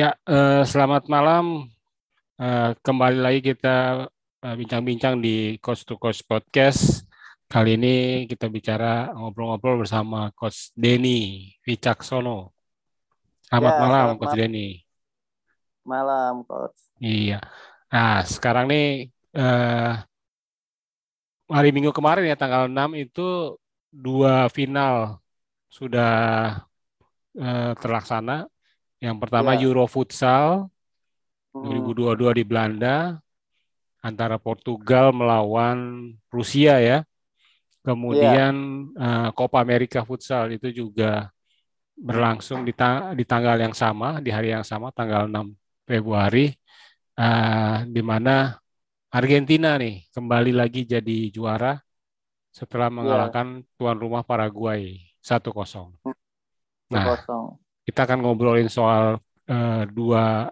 Ya, eh, selamat malam. Eh, kembali lagi kita eh, bincang-bincang di Coach to Coach Podcast. Kali ini kita bicara ngobrol-ngobrol bersama Coach Denny Wicaksono. Selamat Ya, malam, selamat Coach malam. Denny. Malam, Coach. Iya. Nah, sekarang nih eh, hari Minggu kemarin ya tanggal 6 itu dua final sudah eh, terlaksana. Yang pertama Ya. Euro Futsal Hmm, 2022 di Belanda antara Portugal melawan Rusia ya. Kemudian eh, Copa America Futsal itu juga berlangsung di, ta- di tanggal yang sama, di hari yang sama, tanggal 6 Februari, eh, di mana Argentina nih kembali lagi jadi juara setelah mengalahkan tuan rumah Paraguay 1-0. Nah, kosong. Kita akan ngobrolin soal eh, dua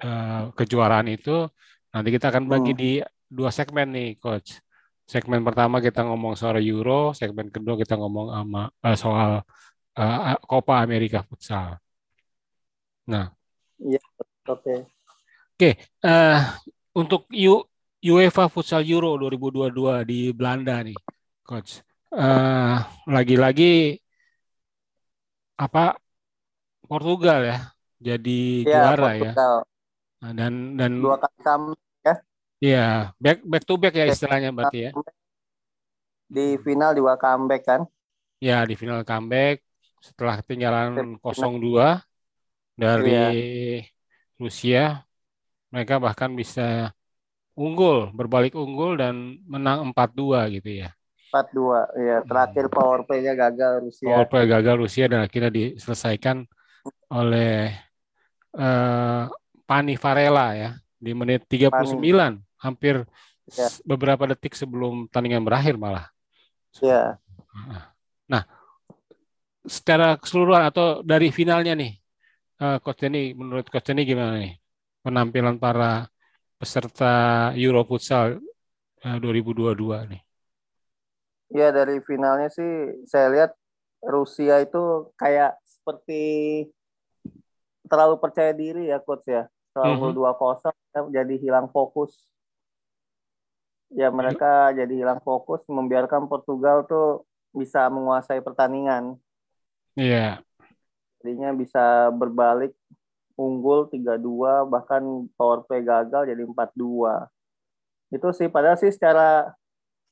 eh, kejuaraan itu. Nanti kita akan bagi Hmm. di dua segmen nih, Coach. Segmen pertama kita ngomong soal Euro, segmen kedua kita ngomong sama eh, soal eh, Copa America Futsal. Nah, Oke. eh, untuk U- UEFA Futsal Euro 2022 di Belanda nih, Coach. Eh, lagi-lagi apa Portugal ya jadi Ya, juara ya. Portugal. Nah, dan dan Dua kali comeback Iya, back back to back ya istilahnya berarti ya. di final dua comeback kan? Ya, di final comeback setelah ketinggalan 0-2 dari Iya. Rusia, mereka bahkan bisa unggul, berbalik unggul dan menang 4-2 gitu ya. 4-2. Ya, terakhir power play-nya gagal Rusia. Power play gagal Rusia dan akhirnya diselesaikan oleh eh, Pani Varela ya di menit 39, hampir Ya. beberapa detik sebelum pertandingan berakhir malah. Ya. Nah, secara keseluruhan atau dari finalnya nih, eh, Coach Denny, menurut Coach Denny gimana nih penampilan para peserta Euro Futsal eh, 2022 nih? Ya, dari finalnya sih saya lihat Rusia itu kayak seperti terlalu percaya diri ya coach ya. Setelah Mhm. unggul 2-0 jadi hilang fokus. Ya mereka jadi hilang fokus membiarkan Portugal tuh bisa menguasai pertandingan. Iya, Jadinya bisa berbalik unggul 3-2 bahkan power play gagal jadi 4-2. Itu sih padahal sih secara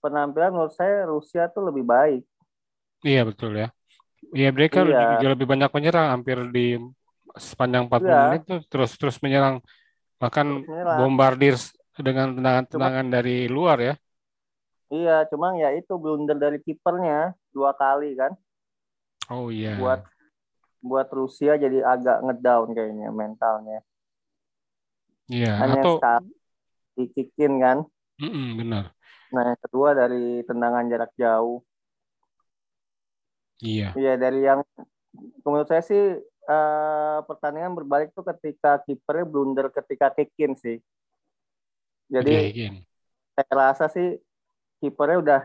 penampilan menurut saya Rusia tuh lebih baik. iya betul ya. Iya mereka Iya. juga lebih banyak menyerang, hampir di sepanjang 40 Iya. menit tuh terus-terus menyerang, bahkan Terus menyerang. bombardir dengan tendangan-tendangan dari luar ya. Iya, cuma ya itu blunder dari kipernya dua kali kan Oh iya. buat buat Rusia jadi agak ngedown kayaknya mentalnya. Iya, Hanya atau dikikin kan. Mm-mm, benar. Nah, yang kedua dari tendangan jarak jauh. Iya. Iya, dari yang menurut saya sih eh, pertandingan berbalik tuh ketika kipernya blunder ketika kick-in sih. Jadi iya. saya rasa sih kipernya udah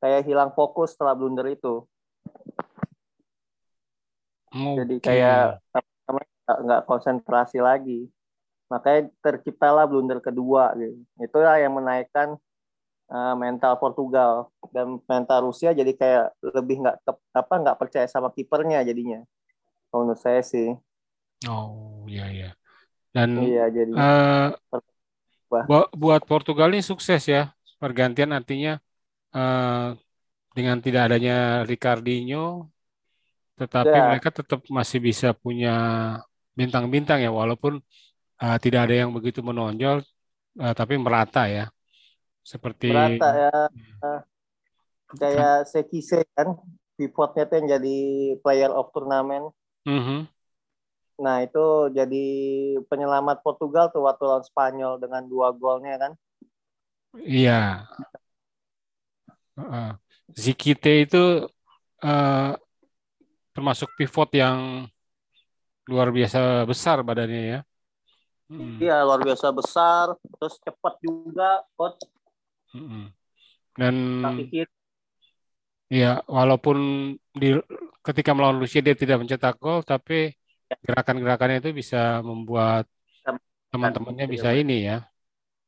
kayak hilang fokus setelah blunder itu. Jadi Oke. kayak nggak- konsentrasi lagi. Makanya terciptalah blunder kedua gitu. Itulah yang menaikkan eh, mental Portugal dan mental Rusia jadi kayak lebih nggak apa nggak percaya sama kipernya jadinya. Kalau Menurut saya sih. Oh, iya iya. Dan Iya, jadi bu- buat Portugal ini sukses ya. Pergantian artinya eh, dengan tidak adanya Ricardinho, tetapi Ya. mereka tetap masih bisa punya bintang-bintang ya, walaupun eh, tidak ada yang begitu menonjol, eh, tapi merata ya. Seperti merata ya eh, kayak Sekise kan pivotnya tuh yang jadi player of turnamen. Mhm. Nah, itu jadi penyelamat Portugal tuh waktu lawan Spanyol dengan dua golnya kan. Iya. Heeh. Zikite itu eh, termasuk pivot yang luar biasa besar badannya ya. Mm, Iya, luar biasa besar, terus cepat juga, coach. mm-mm. Dan Kaki kiri. Ya walaupun di ketika melawan Rusia dia tidak mencetak gol, tapi gerakan-gerakannya itu bisa membuat teman-temannya bisa ini ya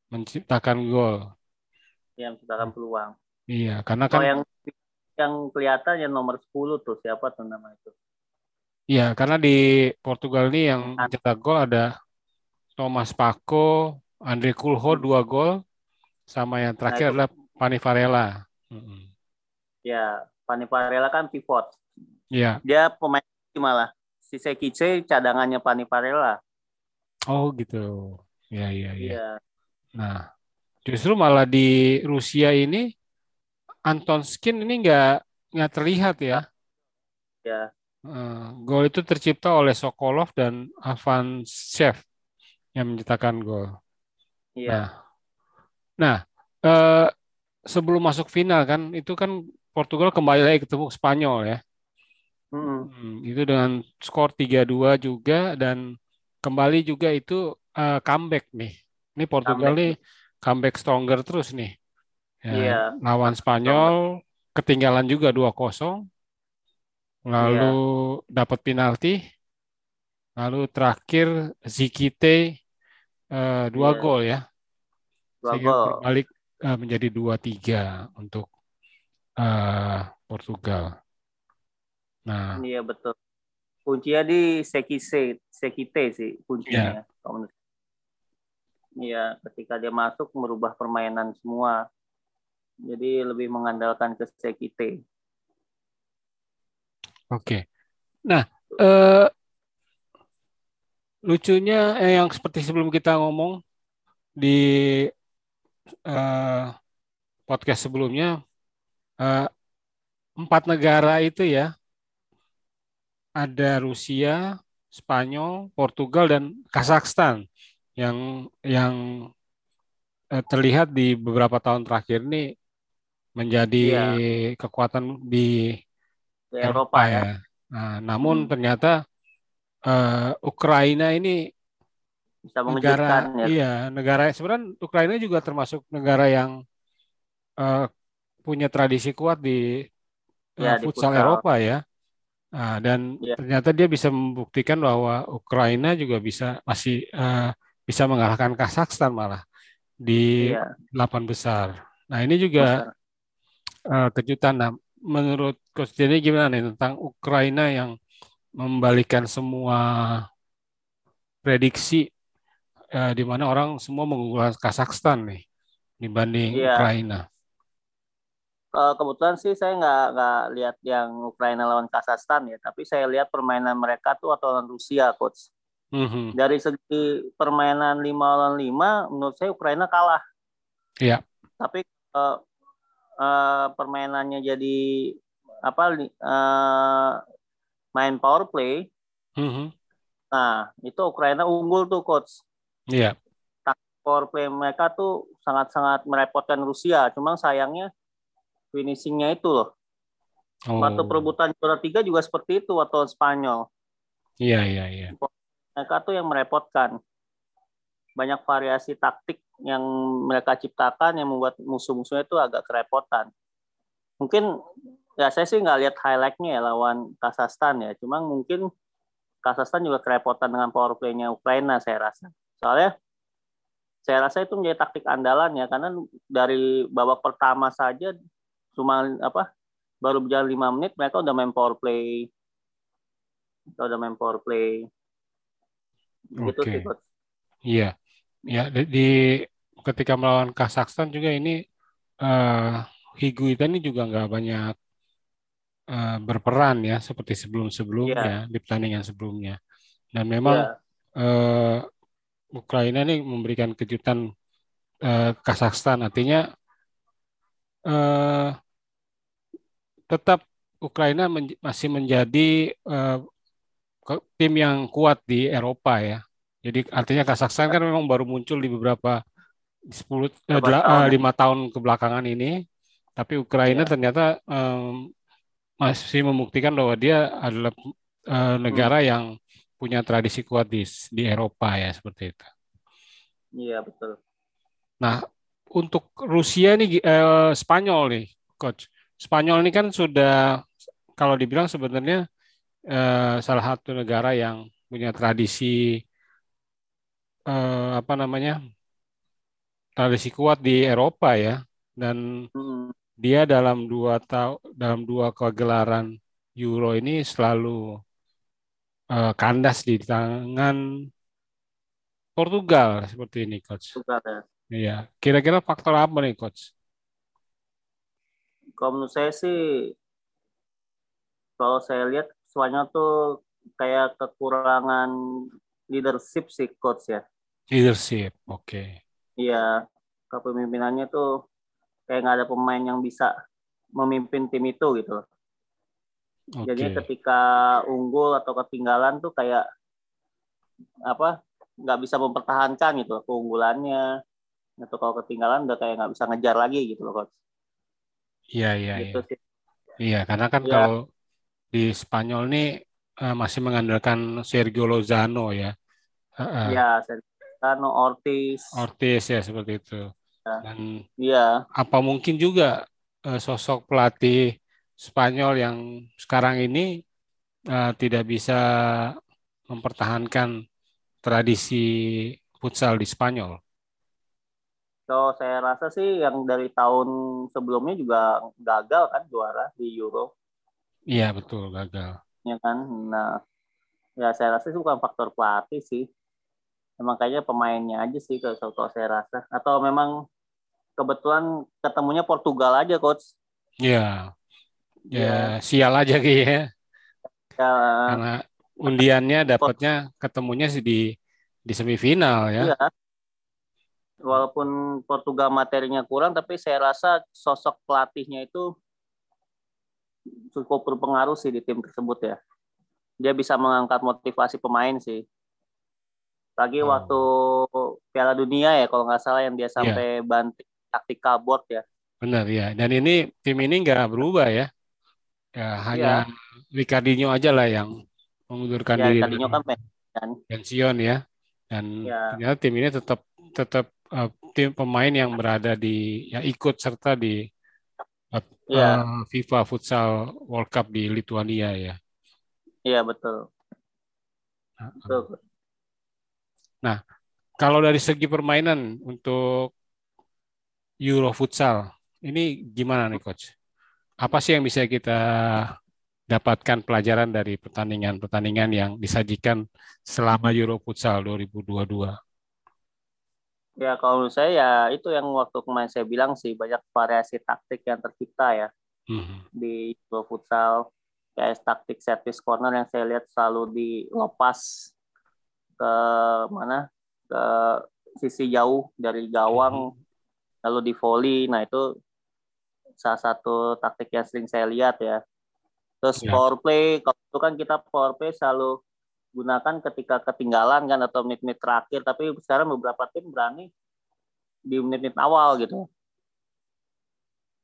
menciptakan gol. Ya, menciptakan peluang. Iya, karena kan yang yang kelihatan yang nomor 10 tuh siapa tuh nama itu? Iya, karena di Portugal ini yang mencetak gol ada Thomas Paco, Andre Kulho dua gol, sama yang terakhir nah, adalah Pani Varela. Ya, Pani Varela kan pivot. Iya. Dia pemain malah. Si Sekice cadangannya Pani Varela. Oh gitu. Ya, ya, ya. ya. Nah, justru malah di Rusia ini Anton Skin ini nggak nggak terlihat ya. Ya. Uh, gol itu tercipta oleh Sokolov dan Avan Chef yang menciptakan gol. Iya. Nah, nah uh, sebelum masuk final kan itu kan Portugal kembali lagi ketemu Spanyol ya. Mm. Hmm, itu dengan skor 3-2 juga dan kembali juga itu uh, comeback nih. Ini Portugal comeback. nih comeback stronger terus nih. Ya, yeah. Lawan Spanyol ketinggalan juga 2-0. Lalu yeah. dapat penalti. Lalu terakhir Zikite uh, dua yeah. gol ya. Dua gol. Berbalik uh, menjadi dua tiga untuk uh, Portugal. Nah. Iya betul. Kuncinya di Sekise, Sekite sih kuncinya. Yeah. Iya, ketika dia masuk merubah permainan semua. Jadi lebih mengandalkan ke Sekite. Oke. Nah, eh, lucunya eh, yang seperti sebelum kita ngomong di eh, podcast sebelumnya, eh, empat negara itu ya, ada Rusia, Spanyol, Portugal, dan Kazakhstan yang yang eh, terlihat di beberapa tahun terakhir ini menjadi ya. kekuatan di, di Eropa, Eropa ya. ya. Nah, namun hmm. ternyata uh, Ukraina ini bisa negara, ya. Iya, negara sebenarnya Ukraina juga termasuk negara yang uh, punya tradisi kuat di, ya, uh, futsal, di futsal Eropa ya. Nah, dan ya. ternyata dia bisa membuktikan bahwa Ukraina juga bisa masih uh, bisa mengalahkan Kazakhstan malah di iya. delapan besar. Nah ini juga uh, kejutan. Nah, menurut Coach Denny gimana nih tentang Ukraina yang membalikan semua prediksi uh, di mana orang semua mengunggulkan Kazakhstan nih dibanding iya. Ukraina. Uh, kebetulan sih saya nggak nggak lihat yang Ukraina lawan Kazakhstan ya, tapi saya lihat permainan mereka tuh atau lawan Rusia, coach. Mm-hmm. Dari segi permainan lima lawan lima, menurut saya Ukraina kalah. Iya. Tapi uh, uh, permainannya jadi apa? Uh, main power play. Mm-hmm. Nah, itu Ukraina unggul tuh coach. Iya. Power play mereka tuh sangat-sangat merepotkan Rusia. Cuma sayangnya finishingnya itu loh. Oh. Waktu perebutan juara tiga juga seperti itu waktu Spanyol. Iya, iya, iya mereka tuh yang merepotkan. Banyak variasi taktik yang mereka ciptakan yang membuat musuh-musuhnya itu agak kerepotan. Mungkin ya saya sih nggak lihat highlightnya ya lawan Kazakhstan ya. Cuma mungkin Kazakhstan juga kerepotan dengan power play-nya Ukraina saya rasa. Soalnya saya rasa itu menjadi taktik andalan ya karena dari babak pertama saja cuma apa baru berjalan lima menit mereka udah main power play kita udah main power play Gitu Oke. Iya. Ya, di, di ketika melawan Kazakhstan juga ini uh, Higuita ini juga nggak banyak uh, berperan ya seperti sebelum-sebelumnya yeah. di pertandingan sebelumnya. Dan memang yeah. uh, Ukraina ini memberikan kejutan uh, Kazakhstan. Artinya uh, tetap Ukraina men masih menjadi uh, tim yang kuat di Eropa ya. Jadi artinya Kazakhstan kan memang baru muncul di beberapa 10 eh, tahun. 5 ya? tahun kebelakangan ini, tapi Ukraina ya. ternyata um, masih membuktikan bahwa dia adalah uh, negara hmm. yang punya tradisi kuat di di Eropa ya seperti itu. Iya betul. Nah untuk Rusia ini eh, Spanyol nih, coach. Spanyol ini kan sudah kalau dibilang sebenarnya eh, salah satu negara yang punya tradisi eh, apa namanya tradisi kuat di Eropa ya dan Hmm. dia dalam dua tahun dalam dua kegelaran Euro ini selalu eh, kandas di tangan Portugal seperti ini coach. Suka ya. Iya, kira-kira faktor apa nih coach? Kalau menurut saya sih, kalau saya lihat semuanya tuh kayak kekurangan leadership sih coach ya. Leadership, oke. Iya, kepemimpinannya tuh kayak nggak ada pemain yang bisa memimpin tim itu gitu. Oke. Jadinya ketika unggul atau ketinggalan tuh kayak apa nggak bisa mempertahankan gitu keunggulannya atau kalau ketinggalan udah kayak nggak bisa ngejar lagi gitu loh coach. Iya, iya, iya. Gitu sih. Iya, karena kan Iya. kalau di Spanyol nih eh, masih mengandalkan Sergio Lozano ya. Eh, Iya, Sergio Ortiz. Ortiz ya seperti itu. Ya. Dan Iya, apa mungkin juga eh, sosok pelatih Spanyol yang sekarang ini eh, tidak bisa mempertahankan tradisi futsal di Spanyol. So saya rasa sih yang dari tahun sebelumnya juga gagal kan juara di Euro, Iya, betul, gagal. ya kan. Nah, ya saya rasa itu bukan faktor pelatih sih. Emang kayaknya pemainnya aja sih kalau, kalau saya rasa. Atau memang kebetulan ketemunya Portugal aja coach. Iya. Ya, Iya. sial aja kayaknya. Ya, Karena undiannya dapatnya ketemunya sih di di semifinal ya. Iya. Walaupun Portugal materinya kurang, tapi saya rasa sosok pelatihnya itu cukup berpengaruh sih di tim tersebut ya. Dia bisa mengangkat motivasi pemain sih. Lagi Oh. waktu Piala Dunia ya, kalau nggak salah yang dia sampai banting taktik kabot ya. Benar ya. Dan ini tim ini nggak berubah ya. Ya hanya Ricardinho aja lah yang mengundurkan Ya, diri dari kan kan. pensiun ya. Dan Ya. ternyata tim ini tetap tetap eh, tim pemain yang berada di ya ikut serta di Iya. eh, FIFA Futsal World Cup di Lithuania ya. Iya betul. Betul. Kalau dari segi permainan untuk Euro Futsal, ini gimana nih coach? Apa sih yang bisa kita dapatkan pelajaran dari pertandingan-pertandingan yang disajikan selama Euro Futsal 2022? Ya kalau menurut saya ya itu yang waktu kemarin saya bilang sih banyak variasi taktik yang tercipta ya. Mhm. di Euro futsal kayak taktik set piece corner yang saya lihat selalu dilepas ke mana ke sisi jauh dari gawang lalu di volley nah itu salah satu taktik yang sering saya lihat ya terus Ya. power play kalau itu kan kita power play selalu gunakan ketika ketinggalan kan atau menit-menit terakhir tapi sekarang beberapa tim berani di menit-menit awal gitu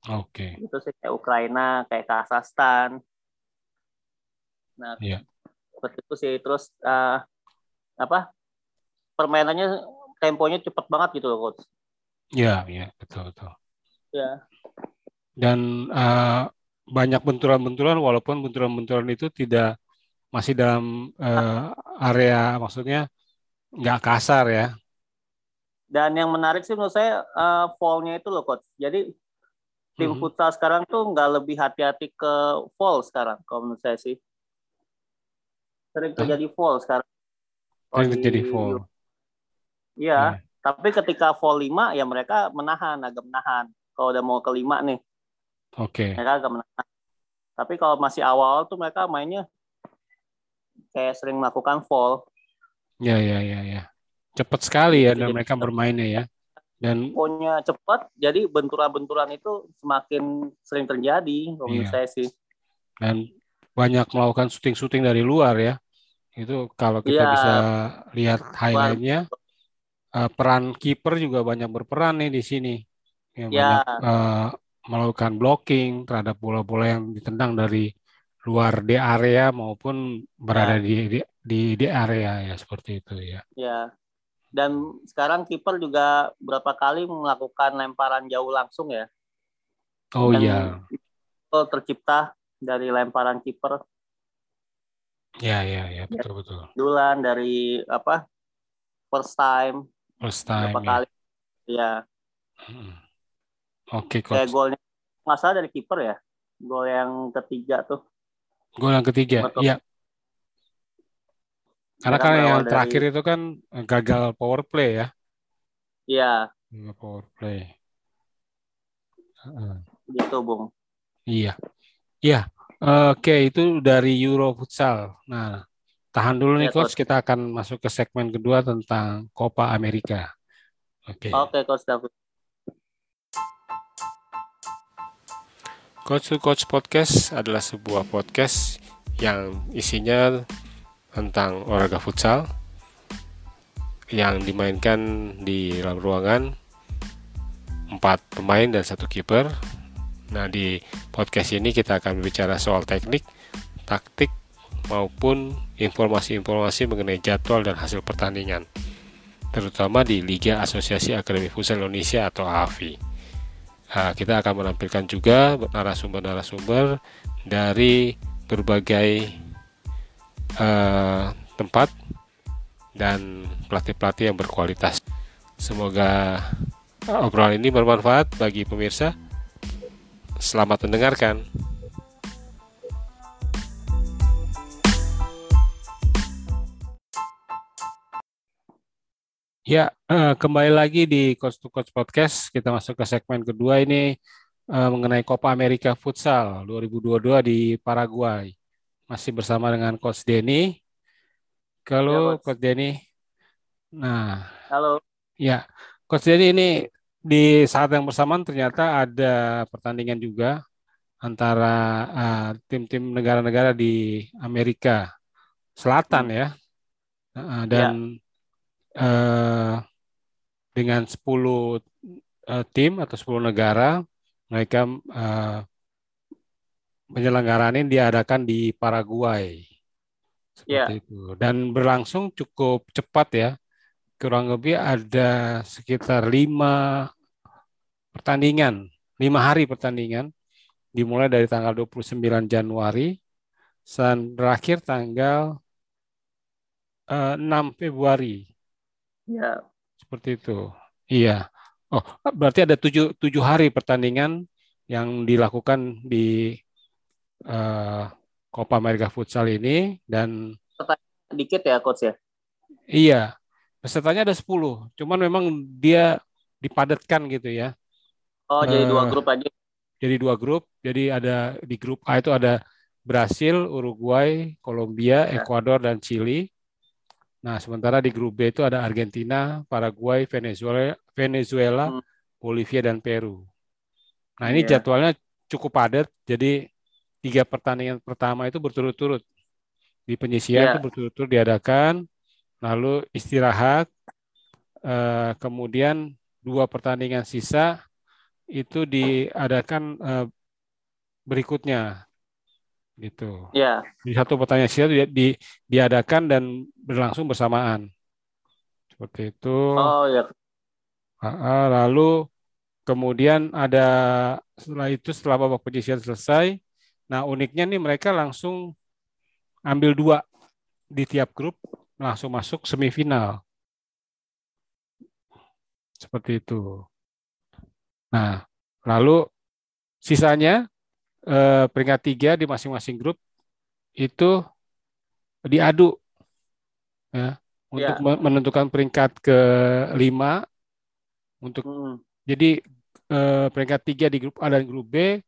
Oke. itu sih kayak Ukraina, kayak Kazakhstan. Nah, Iya. seperti itu sih. Terus eh, apa? Permainannya temponya cepet banget gitu loh, coach. Ya, ya, betul, betul. Ya, Dan eh, banyak benturan-benturan, walaupun benturan-benturan itu tidak masih dalam eh, area, maksudnya nggak kasar ya. dan yang menarik sih menurut saya eh, fall-nya itu loh, coach. Jadi tim Mhm. futsal sekarang tuh nggak lebih hati-hati ke fall sekarang, kalau menurut saya sih. Sering terjadi fall sekarang. Sering di- terjadi fall. Iya, Ya. tapi ketika fall 5 ya mereka menahan, agak menahan. Kalau udah mau ke 5 nih, Oke. mereka agak menahan. Tapi kalau masih awal tuh mereka mainnya kayak sering melakukan fall. Ya, ya, ya, ya. Cepat sekali ya dan mereka bermainnya ya. Dan Temponya cepat, jadi benturan-benturan itu semakin sering terjadi. Kalau menurut Iya. saya sih. dan banyak melakukan syuting-syuting dari luar ya. Itu kalau kita Iya. bisa lihat highlight-nya, eh, peran kiper juga banyak berperan nih di sini. Ya, Ya. banyak eh, melakukan blocking terhadap bola-bola yang ditendang dari luar di area maupun berada Ya. di, di di di area ya seperti itu ya. Ya. Dan sekarang kiper juga berapa kali melakukan lemparan jauh langsung ya. Oh iya, tercipta dari lemparan kiper. Ya, ya, ya, betul betul. Dulan dari apa? First time. First time. Berapa ya. kali? Ya. Hmm. Oke, Kayak coach. golnya nggak salah dari kiper ya. Gol yang ketiga tuh. Gol yang ketiga. Iya. Karena kan yang dari- terakhir itu kan gagal power play ya. Iya, Gagal power play. Heeh. gitu Bung. Iya. Iya. Oke, itu dari Euro Futsal. Nah, tahan dulu nih Iya, coach, Coach. kita akan masuk ke segmen kedua tentang Copa America. Oke. Oke, Coach David. Coach to Coach Podcast adalah sebuah podcast yang isinya tentang olahraga futsal yang dimainkan di dalam ruangan empat pemain dan satu kiper. Nah di podcast ini kita akan berbicara soal teknik, taktik maupun informasi-informasi mengenai jadwal dan hasil pertandingan, terutama di Liga Asosiasi Akademi Futsal Indonesia atau AFI. Nah, kita akan menampilkan juga narasumber-narasumber dari berbagai eh, tempat dan pelatih-pelatih yang berkualitas. Semoga obrolan ini bermanfaat bagi pemirsa. Selamat mendengarkan. Ya, eh, kembali lagi di Coach to Coach Podcast. Kita masuk ke segmen kedua ini eh, mengenai Copa America Futsal 2022 di Paraguay. Masih bersama dengan Coach Denny. Halo, Ya, Coach. Denny. Nah, Halo. ya, Coach Denny ini di saat yang bersamaan ternyata ada pertandingan juga antara eh, tim-tim negara-negara di Amerika Selatan ya. Eh, dan eh, dengan 10 eh, tim atau 10 negara mereka eh, penyelenggaraan ini diadakan di Paraguay. Seperti itu. Dan berlangsung cukup cepat ya. Kurang lebih ada sekitar lima pertandingan lima hari pertandingan. Dimulai dari tanggal 29 Januari dan berakhir tanggal eh, 6 Februari Ya, seperti itu. Iya. Oh, berarti ada tujuh, tujuh hari pertandingan yang dilakukan di eh, Copa America Futsal ini dan dikit ya Coach ya. iya pesertanya ada 10. Cuman memang dia dipadatkan gitu ya. Oh, jadi Eh, dua grup aja. Jadi dua grup. Jadi ada di grup A itu ada Brasil, Uruguay, Kolombia, Ya. Ekuador dan Chili. Nah, sementara di grup B itu ada Argentina, Paraguay, Venezuela, Venezuela, Hmm. Bolivia dan Peru. Nah, ini Iya. jadwalnya cukup padat. Jadi tiga pertandingan pertama itu berturut-turut di penyisian Iya. itu berturut-turut diadakan, lalu istirahat, eh, kemudian dua pertandingan sisa itu diadakan eh, berikutnya, gitu. Ya, Di satu pertanyaan sisa di, di- diadakan dan berlangsung bersamaan. Seperti itu. oh ya. Lalu kemudian ada setelah itu setelah babak penyisihan selesai, nah uniknya nih mereka langsung ambil dua di tiap grup langsung masuk semifinal. Seperti itu. Nah, lalu sisanya eh, peringkat tiga di masing-masing grup itu diadu ya untuk Ya. me- menentukan peringkat kelima untuk Hmm. jadi eh, peringkat tiga di grup A dan grup B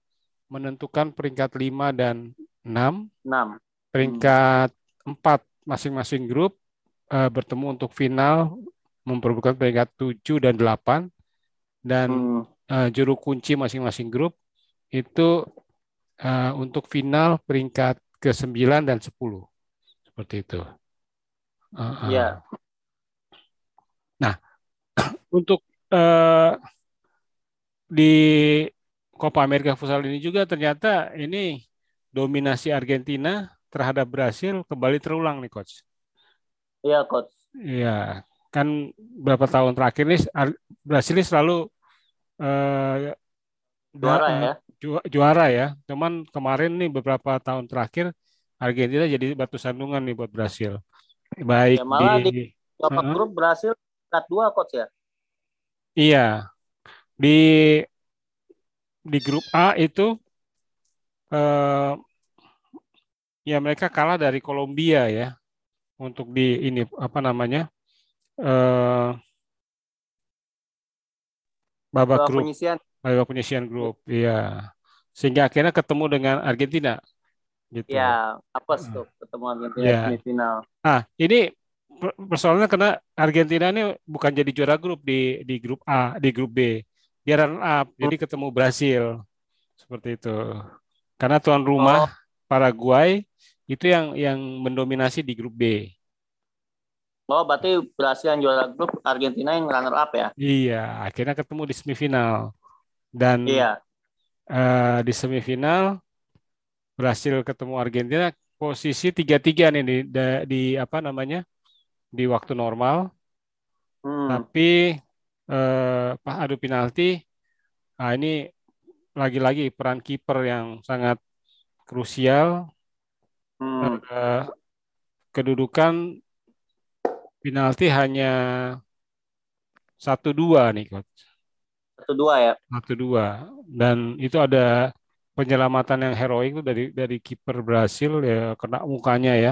menentukan peringkat lima dan enam Enam. peringkat empat masing-masing grup eh, bertemu untuk final memperebutkan peringkat tujuh dan delapan dan Hmm. eh, juru kunci masing-masing grup itu eh, untuk final peringkat ke-9 dan 10. Seperti itu. Eh, eh. Ya. Nah, untuk eh, di Copa America Futsal ini juga ternyata ini dominasi Argentina terhadap Brasil kembali terulang nih coach. Iya, Coach. Iya, kan berapa tahun terakhir nih Brasil ini selalu eh, da- Juara ya. Ju- juara ya. Cuman kemarin nih beberapa tahun terakhir Argentina jadi batu sandungan nih buat Brasil. Baik Ya, malah di, di babak Heeh. grup berhasil peringkat dua coach ya. iya di di grup A itu eh, ya mereka kalah dari Kolombia ya untuk di ini apa namanya eh, babak Babak grup penyisian. Babak penyisian grup iya. Sehingga akhirnya ketemu dengan Argentina. Gitu. Ya, Heeh. tuh ketemu Argentina Ya. semifinal. ah ini per- persoalannya karena Argentina ini bukan jadi juara grup di di grup A di grup B. Dia runner up jadi ketemu Brasil. Seperti itu. Karena tuan rumah Paraguay itu yang yang mendominasi di grup B. Oh, berarti berhasil yang juara grup Argentina yang runner up ya? iya akhirnya ketemu di semifinal dan Iya. eh, di semifinal berhasil ketemu Argentina posisi tiga-tiga nih di, da- di apa namanya di waktu normal Hmm. tapi eh, pas adu penalti nah ini lagi-lagi peran kiper yang sangat krusial Hmm. Eh, kedudukan penalti hanya satu dua nih coach Satu dua ya. satu dua dan itu ada penyelamatan yang heroik itu dari dari kiper Brasil ya kena mukanya ya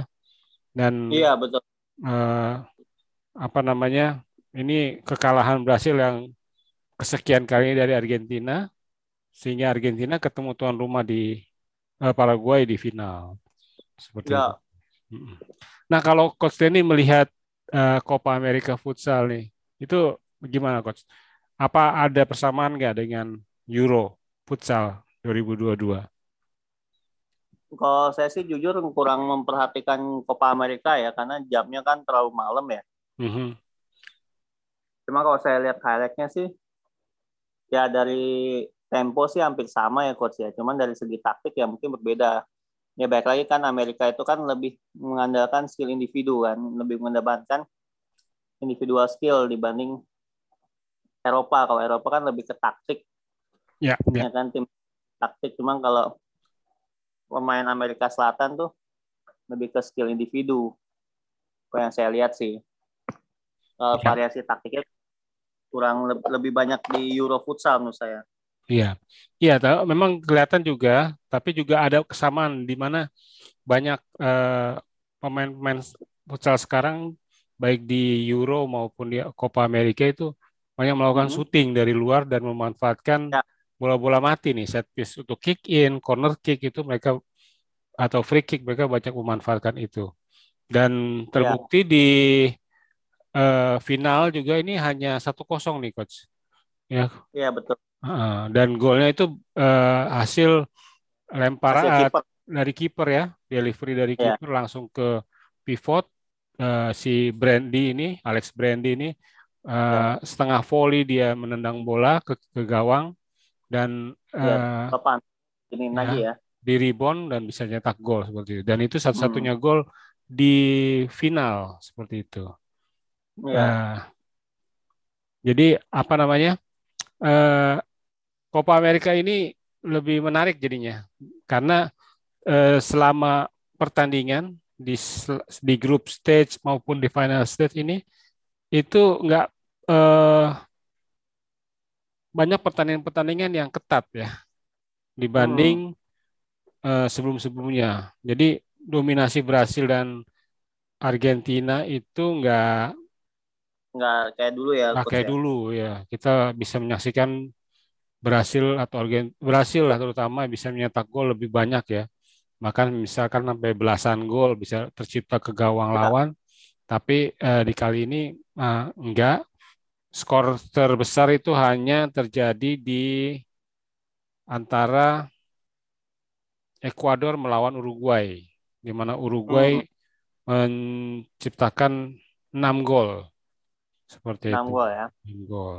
dan Iya, betul. eh, apa namanya ini kekalahan Brasil yang kesekian kali dari Argentina sehingga Argentina ketemu tuan rumah di eh, Paraguay di final seperti Ya. itu. Nah kalau Coach Denny melihat eh, Copa America Futsal nih itu gimana Coach? Apa ada persamaan nggak dengan Euro Futsal 2022? Kalau saya sih jujur kurang memperhatikan Copa Amerika ya, karena jamnya kan terlalu malam ya. Mhm. Cuma kalau saya lihat highlightnya sih, ya dari tempo sih hampir sama ya coach ya. Cuman dari segi taktik ya mungkin berbeda. Ya baik lagi kan Amerika itu kan lebih mengandalkan skill individu kan, lebih mengedepankan individual skill dibanding Eropa. Kalau Eropa kan lebih ke taktik, Ya, ya. ya kan tim taktik. Cuman kalau pemain Amerika Selatan tuh lebih ke skill individu. Kalau yang saya lihat sih, Ya. variasi taktiknya kurang le- lebih banyak di Euro futsal menurut saya. Iya, iya, memang kelihatan juga, tapi juga ada kesamaan di mana banyak eh, pemain-pemain futsal sekarang baik di Euro maupun di Copa America itu banyak melakukan Mhm. syuting dari luar dan memanfaatkan Ya. bola-bola mati nih set piece untuk kick in, corner kick itu mereka atau free kick mereka banyak memanfaatkan itu. Dan terbukti di eh, final juga ini hanya satu kosong nih coach. Ya, Iya betul. Heeh, dan golnya itu eh, hasil lempar Hasil kiper. dari kiper ya, delivery dari Ya. kiper langsung ke pivot eh, si Brandy ini, Alex Brandy ini eh, setengah volley dia menendang bola ke, ke gawang dan eh, Papan. Ini Ya. lagi ya. di rebound dan bisa nyetak gol seperti itu. Dan itu satu-satunya gol di final seperti itu. Iya. Nah, jadi apa namanya? Eh, Copa Amerika ini lebih menarik jadinya karena eh, selama pertandingan di di group stage maupun di final stage ini itu enggak eh, banyak pertandingan-pertandingan yang ketat ya dibanding eh, sebelum-sebelumnya. Jadi dominasi Brasil dan Argentina itu enggak Nggak kayak dulu ya. Coach kayak ya. dulu ya, kita bisa menyaksikan Brasil atau Argen Brasil lah terutama bisa menyetak gol lebih banyak ya. Bahkan misalkan sampai belasan gol bisa tercipta ke gawang Ya. lawan. Tapi eh, di kali ini eh, enggak. Skor terbesar itu hanya terjadi di antara Ekuador melawan Uruguay, di mana Uruguay menciptakan 6 gol. Seperti Enam itu. gol ya. Enam gol.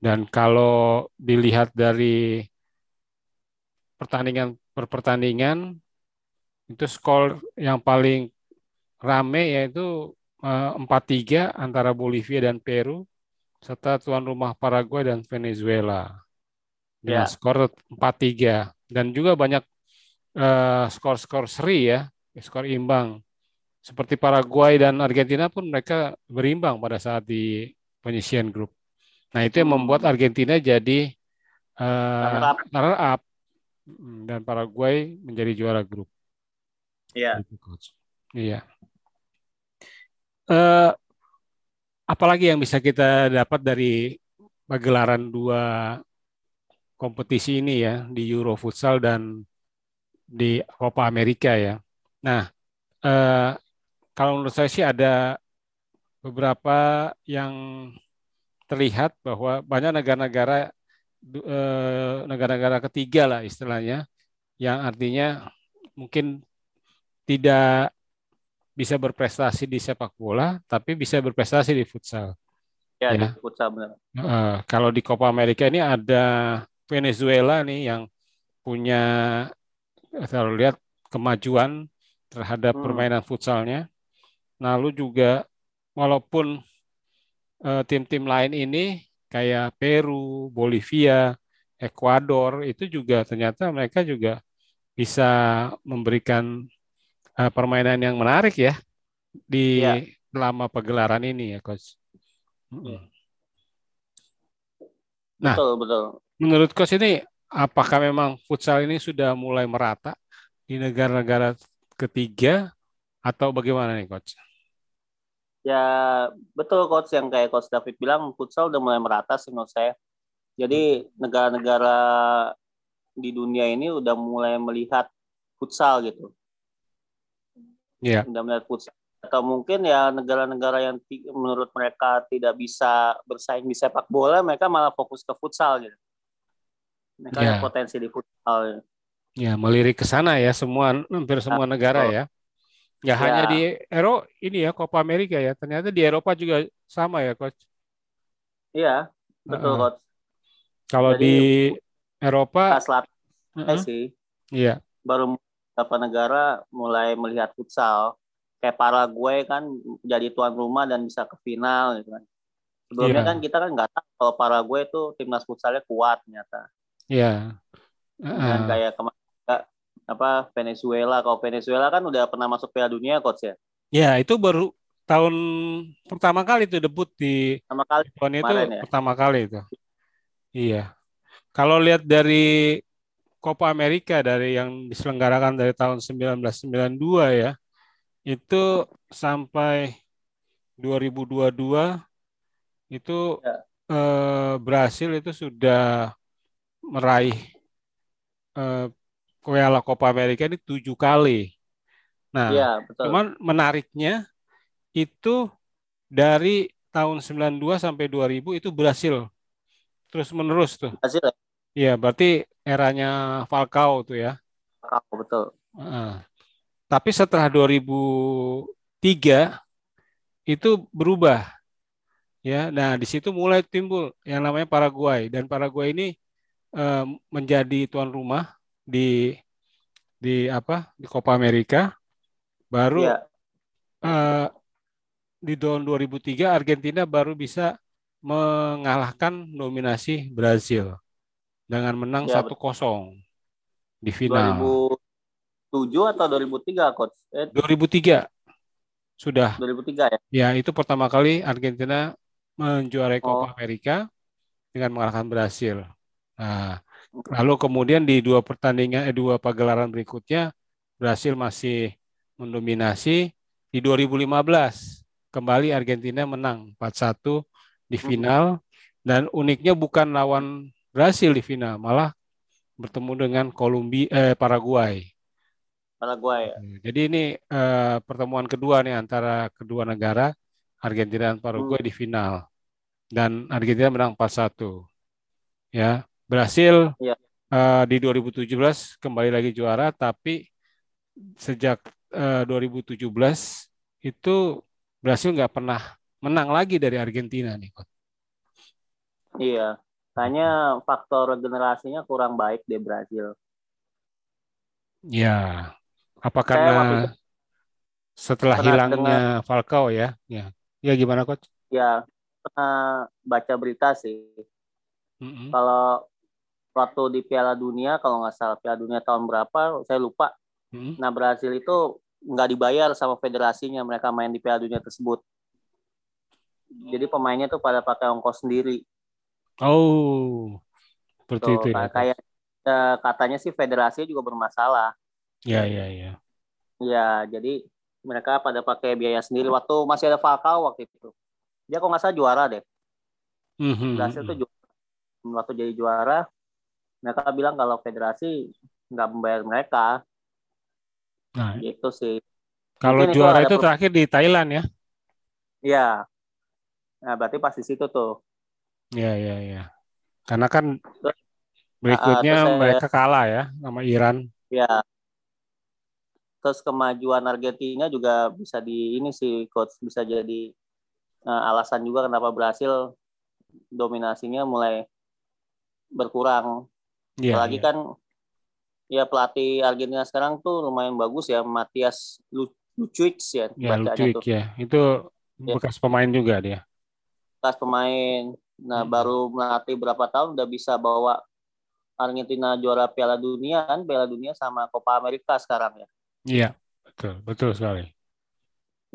Dan kalau dilihat dari pertandingan per pertandingan itu skor yang paling rame yaitu eh, 4-3 antara Bolivia dan Peru serta tuan rumah Paraguay dan Venezuela dengan Ya. skor 4-3 dan juga banyak eh, skor-skor seri ya skor imbang. Seperti Paraguay dan Argentina pun mereka berimbang pada saat di penyisian grup. Nah itu yang membuat Argentina jadi uh, runner up hmm, dan Paraguay menjadi juara grup. Iya. Iya. Uh, apalagi yang bisa kita dapat dari pagelaran dua kompetisi ini ya di Euro Futsal dan di Copa America ya. Nah, eh, kalau menurut saya sih ada beberapa yang terlihat bahwa banyak negara-negara eh, negara-negara ketiga lah istilahnya yang artinya mungkin tidak bisa berprestasi di sepak bola tapi bisa berprestasi di futsal. Ya, ya. di futsal benar. Uh, kalau di Copa America ini ada Venezuela nih yang punya kalau lihat kemajuan terhadap hmm. permainan futsalnya. Lalu juga walaupun uh, tim-tim lain ini kayak Peru, Bolivia, Ekuador itu juga ternyata mereka juga bisa memberikan uh, permainan yang menarik ya di ya. selama pagelaran ini ya coach. Nah, betul betul. Menurut coach ini apakah memang futsal ini sudah mulai merata di negara-negara ketiga atau bagaimana nih coach? Ya betul coach yang kayak coach David bilang futsal udah mulai merata sih menurut saya. Jadi negara-negara di dunia ini udah mulai melihat futsal gitu. Yeah. Udah melihat futsal atau mungkin ya negara-negara yang menurut mereka tidak bisa bersaing di sepak bola mereka malah fokus ke futsal gitu. Mereka ya. ada potensi di futsal. Ya melirik ke sana ya semua hampir semua nah, negara ya. Nggak ya. hanya di Eropa ini ya Copa America ya. Ternyata di Eropa juga sama ya coach? Iya betul uh, coach. Kalau Jadi, di Eropa Selatan uh -uh. sih. Iya. Baru beberapa negara mulai melihat futsal kayak Paraguay kan jadi tuan rumah dan bisa ke final gitu kan. Sebelumnya yeah. kan kita kan nggak tahu kalau Paraguay itu timnas futsalnya kuat ternyata. Iya. Yeah. Uh. Dan kayak kemarin apa Venezuela, kalau Venezuela kan udah pernah masuk Piala Dunia coach ya. Ya, itu baru tahun pertama kali itu debut di pertama kali tahun itu ya? pertama kali itu. Iya. Kalau lihat dari Copa America dari yang diselenggarakan dari tahun 1992 ya itu sampai 2022 itu ya. eh, Brasil itu sudah meraih eh, Piala Copa America ini tujuh kali. Nah, ya, betul. cuman menariknya itu dari tahun 92 sampai 2000 itu berhasil terus menerus tuh. Berhasil ya? Iya, berarti eranya Falcao tuh ya. Falcao betul. Uh, tapi setelah 2003 itu berubah. Ya, nah di situ mulai timbul yang namanya Paraguay dan Paraguay ini eh, menjadi tuan rumah di di apa di Copa America. Baru ya. eh, di tahun 2003 Argentina baru bisa mengalahkan dominasi Brazil dengan menang ya, 1-0 di final. 2007 atau 2003 coach? Eh, 2003 sudah. 2003 ya? Ya itu pertama kali Argentina menjuarai oh. Copa America dengan mengalahkan Brasil. Nah, lalu kemudian di dua pertandingan, eh, dua pagelaran berikutnya Brasil masih mendominasi. Di 2015 kembali Argentina menang 4-1 di hmm. final dan uniknya bukan lawan Brasil di final, malah bertemu dengan Kolombia eh, Paraguay. Paraguay. Jadi ini uh, pertemuan kedua nih antara kedua negara Argentina dan Paraguay hmm. di final. Dan Argentina menang 4-1. Ya, berhasil ya. Uh, di 2017 kembali lagi juara tapi sejak uh, 2017 itu Brasil nggak pernah menang lagi dari Argentina nih, Iya, hanya faktor generasinya kurang baik di Brasil. Ya, apa karena setelah hilangnya dengar, Falcao ya? Ya, ya gimana coach? Ya, pernah baca berita sih. Mm-hmm. Kalau waktu di Piala Dunia, kalau nggak salah Piala Dunia tahun berapa, saya lupa. Mm-hmm. Nah Brasil itu nggak dibayar sama federasinya mereka main di Piala Dunia tersebut. Jadi pemainnya tuh pada pakai ongkos sendiri. Oh, seperti Tuh, itu ya. kayak eh, katanya sih federasi juga bermasalah. Ya, ya, ya. Ya, jadi mereka pada pakai biaya sendiri waktu masih ada Falcao waktu itu. Dia kok nggak salah juara deh. Mhm, mhm. tuh juara. waktu jadi juara mereka bilang kalau federasi nggak membayar mereka Nah, gitu sih. kalau Mungkin itu juara itu pro- terakhir di Thailand ya. Iya. Nah, berarti pas di situ tuh. Ya, ya, ya. Karena kan Terus, berikutnya terus saya- mereka kalah ya sama Iran. Ya. Terus kemajuan Argentina juga bisa di ini sih coach bisa jadi eh, alasan juga kenapa Brasil dominasinya mulai berkurang. Iya, Apalagi iya. kan ya pelatih Argentina sekarang tuh lumayan bagus ya Matias Lu- Lucic ya Ya, tuh. ya. Itu Ya. bekas pemain juga dia. Bekas pemain. Nah, Hmm. baru melatih berapa tahun udah bisa bawa Argentina juara Piala Dunia kan, Piala Dunia sama Copa America sekarang ya. Iya, betul, betul sekali.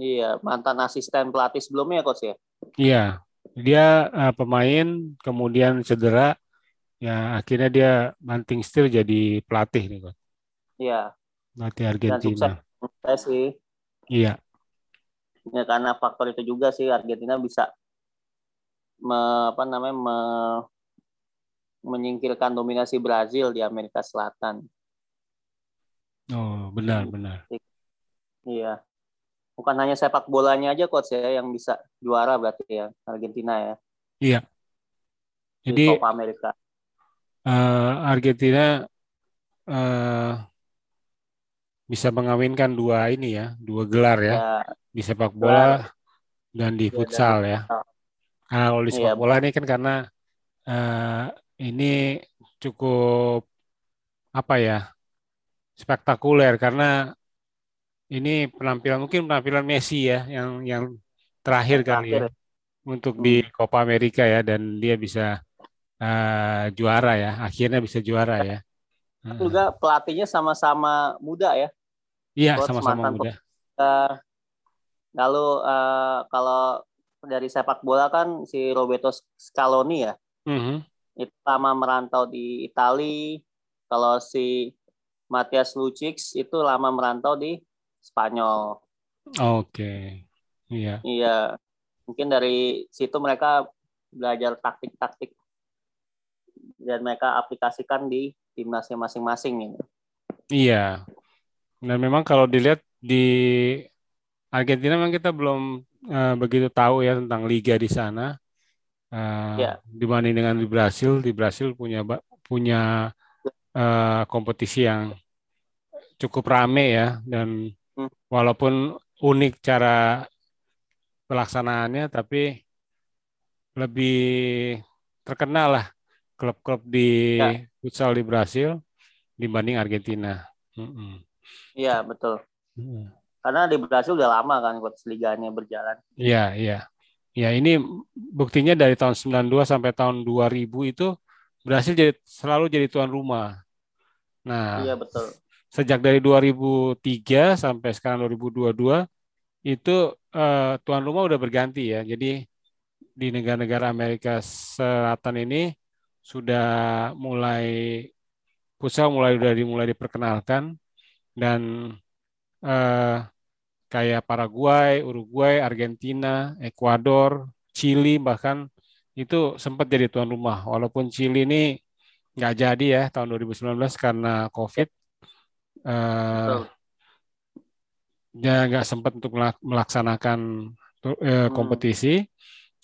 Iya, mantan asisten pelatih sebelumnya coach ya. Iya, dia eh, pemain kemudian cedera, ya akhirnya dia banting setir jadi pelatih nih, Coach. Iya, pelatih dan Argentina. sukses saya sih. Iya, Ya karena faktor itu juga sih Argentina bisa me, apa namanya me- menyingkirkan dominasi Brazil di Amerika Selatan. oh benar benar. Iya. Bukan hanya sepak bolanya aja coach ya yang bisa juara berarti ya Argentina ya Iya. di Jadi Copa America. eh, Argentina eh, bisa mengawinkan dua ini ya, dua gelar ya, Ya, di sepak bola dan di Iya, dan futsal ya. futsal. Nah, kalau di sepak Iya. bola ini kan karena eh, ini cukup apa ya spektakuler karena ini penampilan mungkin penampilan Messi ya yang yang terakhir kali ya untuk Hmm. di Copa America ya dan dia bisa eh, juara ya akhirnya bisa juara ya. Heeh. Juga pelatihnya sama-sama muda ya. Iya sama-sama muda. Eh, lalu eh, kalau dari sepak bola kan si Roberto Scaloni ya Mhm. itu lama merantau di Italia. Kalau si Matias Lucic itu lama merantau di Spanyol. Oke. Iya. Iya, mungkin dari situ mereka belajar taktik-taktik dan mereka aplikasikan di timnasnya masing-masing ini. Iya. Dan memang kalau dilihat di Argentina memang kita belum eh, begitu tahu ya tentang liga di sana. Eh, Ya. dibanding dengan di Brasil, di Brasil punya punya eh, kompetisi yang cukup rame ya dan Hmm. walaupun unik cara pelaksanaannya tapi lebih terkenal lah klub-klub di Ya. futsal di Brasil dibanding Argentina. Iya, betul. Mm. Karena di Brasil udah lama kan liganya berjalan. Iya, iya. Ya, ini buktinya dari tahun 92 sampai tahun 2000 itu Brasil jadi selalu jadi tuan rumah. Nah, Iya, betul. sejak dari 2003 sampai sekarang 2022 itu eh, tuan rumah udah berganti ya. Jadi di negara-negara Amerika Selatan ini sudah mulai futsal mulai udah dimulai diperkenalkan dan eh, kayak Paraguay, Uruguay, Argentina, Ekuador, Chili bahkan itu sempat jadi tuan rumah. Walaupun Chili ini nggak jadi ya tahun 2019 karena COVID. Dia nggak sempat untuk melak- melaksanakan tu- eh, Hmm. kompetisi.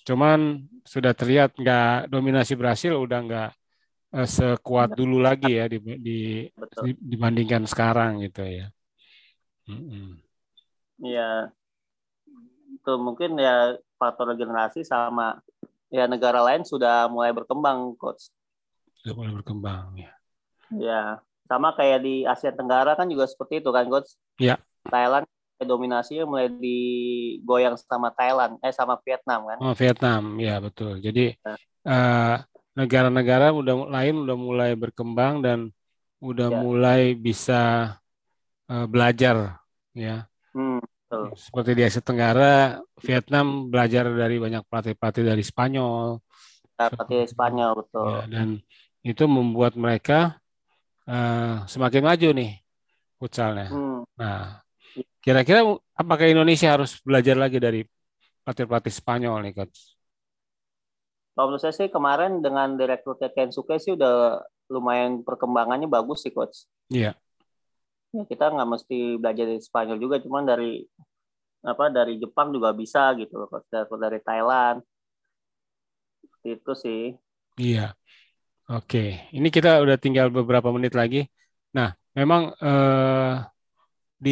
Cuman sudah terlihat nggak dominasi Brasil udah nggak eh, sekuat dulu lagi ya di, di- Betul. dibandingkan sekarang gitu ya. Mm-mm. Iya. Itu mungkin ya faktor generasi sama ya negara lain sudah mulai berkembang coach. Sudah mulai berkembang ya. Ya, sama kayak di Asia Tenggara kan juga seperti itu kan coach. Iya. Thailand dominasinya mulai digoyang sama Thailand, eh sama Vietnam kan. Oh, Vietnam, ya betul. Jadi Ya. eh, negara-negara udah lain udah mulai berkembang dan udah Ya. mulai bisa eh, belajar ya Hmm, Seperti di Asia Tenggara, Vietnam belajar dari banyak pelatih-pelatih dari Spanyol. Pelatih Spanyol betul. Ya, dan itu membuat mereka uh, semakin maju nih futsalnya. Hmm. Nah, kira-kira apakah Indonesia harus belajar lagi dari pelatih-pelatih Spanyol nih, coach? Kalau menurut saya sih kemarin dengan direkrutnya Kensuke sih udah lumayan perkembangannya bagus sih, coach. Iya. Ya, kita nggak mesti belajar dari Spanyol juga, cuman dari apa dari Jepang juga bisa gitu coach. Dari Thailand. Itu sih. Iya. Oke, ini kita udah tinggal beberapa menit lagi. Nah, memang eh, di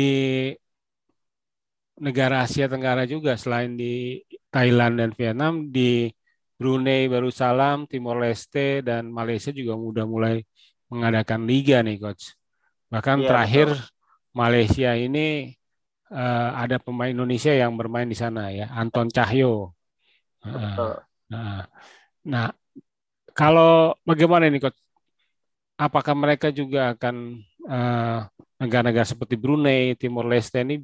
negara Asia Tenggara juga selain di Thailand dan Vietnam di Brunei Darussalam, Timor Leste dan Malaysia juga sudah mulai mengadakan liga nih coach. Bahkan ya, terakhir betul. Malaysia ini uh, ada pemain Indonesia yang bermain di sana ya, Anton Cahyo. Uh, uh, nah, kalau bagaimana ini coach? Apakah mereka juga akan negara-negara uh, seperti Brunei, Timor Leste ini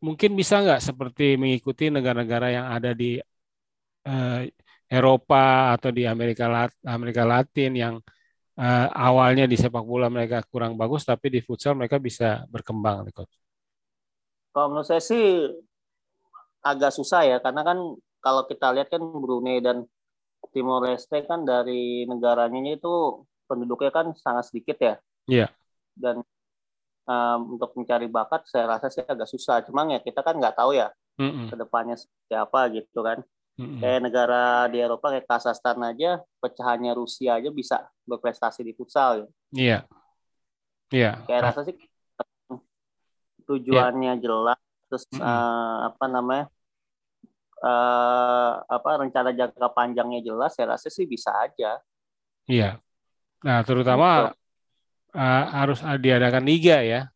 mungkin bisa nggak seperti mengikuti negara-negara yang ada di uh, Eropa atau di Amerika Lat Amerika Latin yang uh, awalnya di sepak bola mereka kurang bagus tapi di futsal mereka bisa berkembang nih coach. Kalau menurut saya sih agak susah ya karena kan kalau kita lihat kan Brunei dan Timor Leste kan dari negaranya itu penduduknya kan sangat sedikit ya. Iya. Yeah. Dan um, untuk mencari bakat saya rasa sih agak susah. Cuma ya kita kan nggak tahu ya mm -mm. ke depannya seperti apa gitu kan. Mm-hmm. Kayak negara di Eropa kayak Kazakhstan aja pecahannya Rusia aja bisa berprestasi di futsal ya. Iya. Iya. Kayak rasa sih tujuannya yeah. jelas terus mm-hmm. uh, apa namanya? Uh, apa rencana jangka panjangnya jelas saya rasa sih bisa aja. Iya. Nah, terutama uh, harus diadakan liga ya.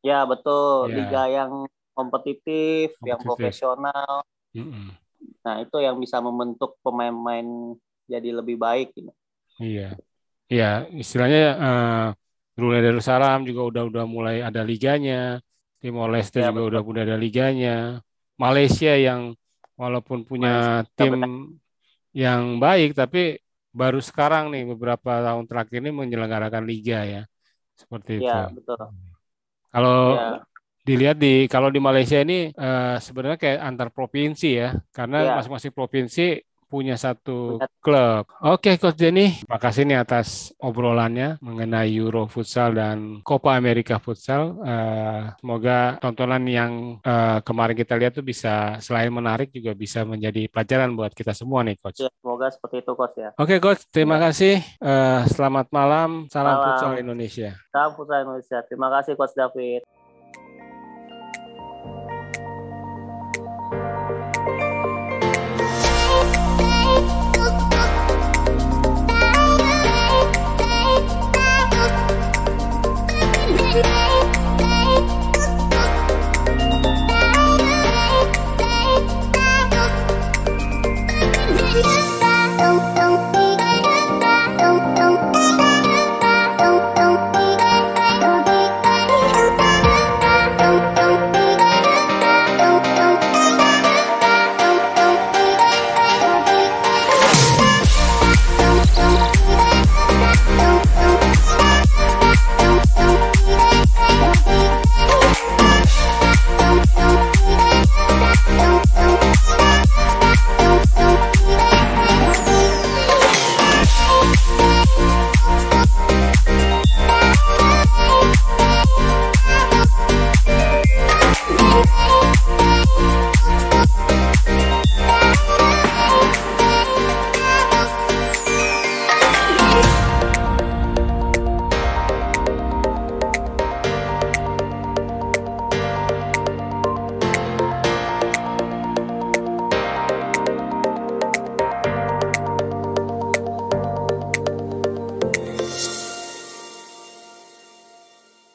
Ya, betul. Yeah. Liga yang kompetitif, kompetitif. yang profesional. Mm-hmm Nah, itu yang bisa membentuk pemain-pemain jadi lebih baik gitu. Iya. Iya, istilahnya uh, Brunei Darussalam juga udah udah mulai ada liganya, Timor Leste ya, juga betul. udah udah ada liganya. Malaysia yang walaupun punya Malaysia, tim betul. yang baik tapi baru sekarang nih beberapa tahun terakhir ini menyelenggarakan liga ya. Seperti ya, itu. Iya, betul. Kalau ya dilihat di kalau di Malaysia ini uh, sebenarnya kayak antar provinsi ya karena iya. masing-masing yeah. provinsi punya satu klub. Oke, Coach Denny, kasih nih atas obrolannya mengenai Euro Futsal dan Copa America Futsal. Uh, semoga tontonan yang uh, kemarin kita lihat tuh bisa selain menarik juga bisa menjadi pelajaran buat kita semua nih, Coach. Ya, semoga seperti itu, Coach ya. Oke, Coach, terima ya. kasih. Uh, selamat malam. Salam malam. Futsal Indonesia. Salam Futsal Indonesia. Terima kasih, Coach David. every day.